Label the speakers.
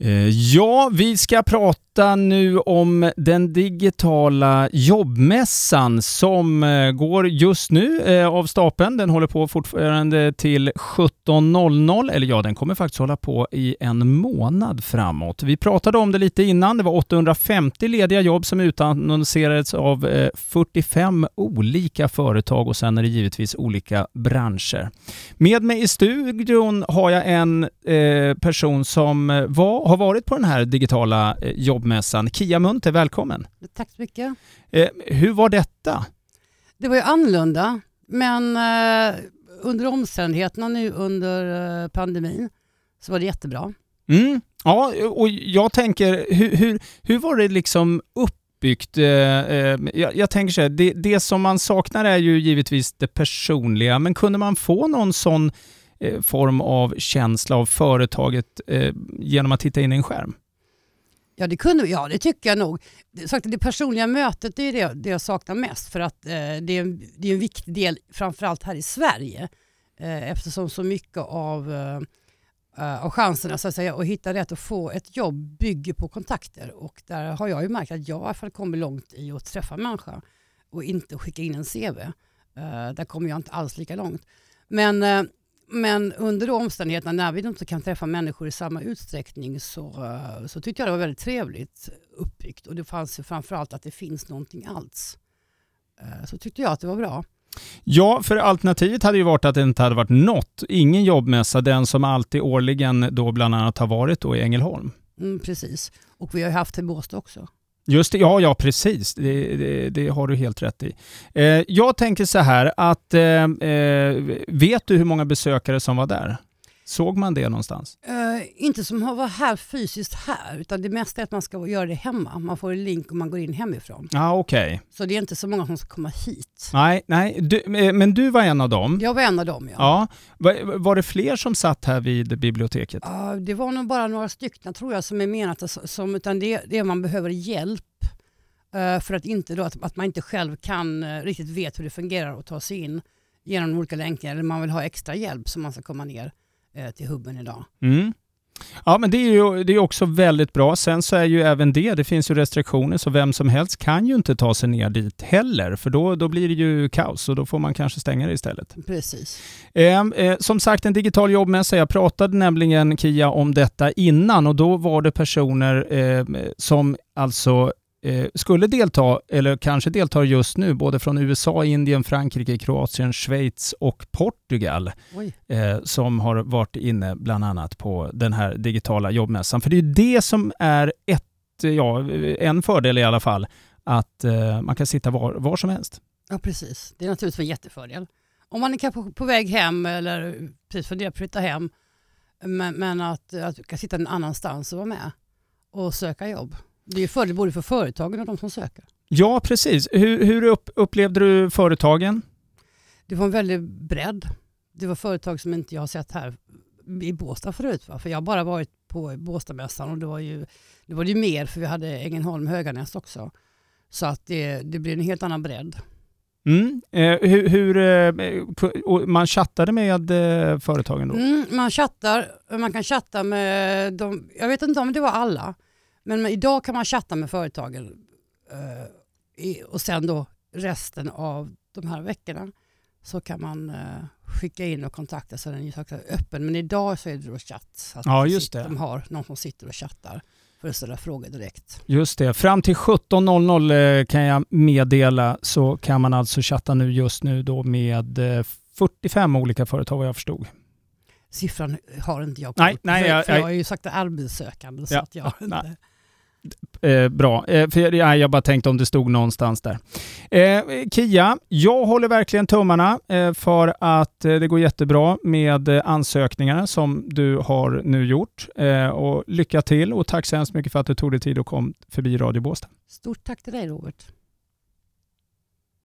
Speaker 1: Eh, ja, vi ska prata nu om den digitala jobbmässan som eh, går just nu eh, av stapeln. Den håller på fortfarande till 17.00, eller ja, den kommer faktiskt hålla på i en månad framåt. Vi pratade om det lite innan. Det var 850 lediga jobb som utannonserades av 45 olika företag och sen är det givetvis olika branscher. Med mig i studion har jag en person som var har varit på den här digitala eh, jobbmässan. Kia Munter, välkommen!
Speaker 2: Tack så mycket!
Speaker 1: Eh, hur var detta?
Speaker 2: Det var ju annorlunda, men eh, under omständigheterna nu under pandemin så var det jättebra.
Speaker 1: Mm. Ja, och jag tänker, hur, hur, hur var det liksom uppbyggt? Jag, jag, tänker så här, det, det som man saknar är ju givetvis det personliga, men kunde man få någon sån Eh, form av känsla av företaget eh, genom att titta in i en skärm?
Speaker 2: Ja det, kunde, ja, det tycker jag nog. Det personliga mötet är det, det jag saknar mest för att eh, det, är en, det är en viktig del framförallt här i Sverige eh, eftersom så mycket av, eh, eh, av chanserna så att, säga, att hitta rätt och få ett jobb bygger på kontakter och där har jag ju märkt att jag i alla fall kommer långt i att träffa människor och inte skicka in en CV. Eh, där kommer jag inte alls lika långt. Men men under de omständigheterna när vi inte kan träffa människor i samma utsträckning så, eh, så tyckte jag det var väldigt trevligt uppbyggt och det fanns framförallt att det finns någonting alls. Eh, så tyckte jag att det var bra.
Speaker 1: Ja, för alternativet hade ju varit att det inte hade varit något. Ingen jobbmässa, den som alltid årligen då bland annat har varit då i Ängelholm.
Speaker 2: Mm, precis, och vi har haft i Båstad också.
Speaker 1: Just det, ja, ja precis. Det, det, det, har du helt rätt i. Eh, jag tänker så här att, eh, eh vet du hur många besökare som var där? Såg man det någonstans?
Speaker 2: Uh, inte som har varit här fysiskt här, utan det mesta är att man ska göra det hemma. Man får en länk och man går in hemifrån.
Speaker 1: Ja, ah, okej. Okay.
Speaker 2: Så det är inte så många som ska komma hit.
Speaker 1: Nej, nej. Du, eh, men du var en av dem?
Speaker 2: Jag var en av dem, ja.
Speaker 1: ja. Var, var det fler som satt här vid biblioteket?
Speaker 2: Uh, det var nog bara några stycken tror jag som är menat som, utan det, det är man behöver hjälp uh, för att, inte då, att, att, man inte själv kan riktigt vet hur det fungerar och ta sig in genom olika länkar eller man vill ha extra hjälp så man ska komma ner till hubben idag.
Speaker 1: Mm. Ja, men det är ju det är också väldigt bra. Sen så är ju även det, det finns ju restriktioner, så vem som helst kan ju inte ta sig ner dit heller, för då, då blir det ju kaos och då får man kanske stänga det istället.
Speaker 2: Precis.
Speaker 1: Eh, eh, som sagt, en digital jobbmässa. Jag pratade nämligen, Kia, om detta innan och då var det personer eh, som alltså eh, skulle delta, eller kanske deltar just nu, både från USA, Indien, Frankrike, Kroatien, Schweiz och Portugal, eh, som har varit inne bland annat på den här digitala jobbmässan. För det är det som är ett, ja, en fördel i alla fall, att eh, man kan sitta var, var som helst.
Speaker 2: Ja, precis. Det är naturligtvis en jättefördel. Om man är kanske på väg hem eller precis funderar på att flytta hem, men, men att, att kan sitta någon annanstans och vara med och söka jobb. Det är fördel både för företagen och de som söker.
Speaker 1: Ja, precis. Hur, hur upp, upplevde du företagen?
Speaker 2: Det var en väldig bredd. Det var företag som inte jag har sett här i Båstad förut. Va? För jag har bara varit på Båstadmässan och det var ju, det var ju mer för vi hade Ängelholm Höganäs också. Så att det, det blir en helt annan bredd.
Speaker 1: Mm. Eh, hur, hur eh, man chattade med eh, företagen då?
Speaker 2: Mm, man chattar, man kan chatta med de, jag vet inte om det var alla, men idag kan man chatta med företagen eh, och sen då resten av de här veckorna så kan man eh, skicka in och kontakta så den är öppen. Men idag så är det då chatt.
Speaker 1: Ja, just det.
Speaker 2: De har någon som sitter och chattar för att ställa frågor direkt.
Speaker 1: Just det. Fram till 17.00 eh, kan jag meddela så kan man alltså chatta nu just nu då med 45 eh, olika företag vad jag förstod.
Speaker 2: Siffran har inte jag
Speaker 1: på. Nej, nej,
Speaker 2: för,
Speaker 1: jag,
Speaker 2: för jag har ju sagt arbetssökande. Ja, så att jag inte...
Speaker 1: Eh, bra, eh, för jag, jag bara tänkte om det stod någonstans där. Eh, Kia, jag håller verkligen tummarna eh, för att eh, det går jättebra med eh, ansökningarna som du har nu gjort. Eh, och lycka till och tack så hemskt mycket för att du tog dig tid och kom förbi Radio Båstad.
Speaker 2: Stort tack till dig Robert.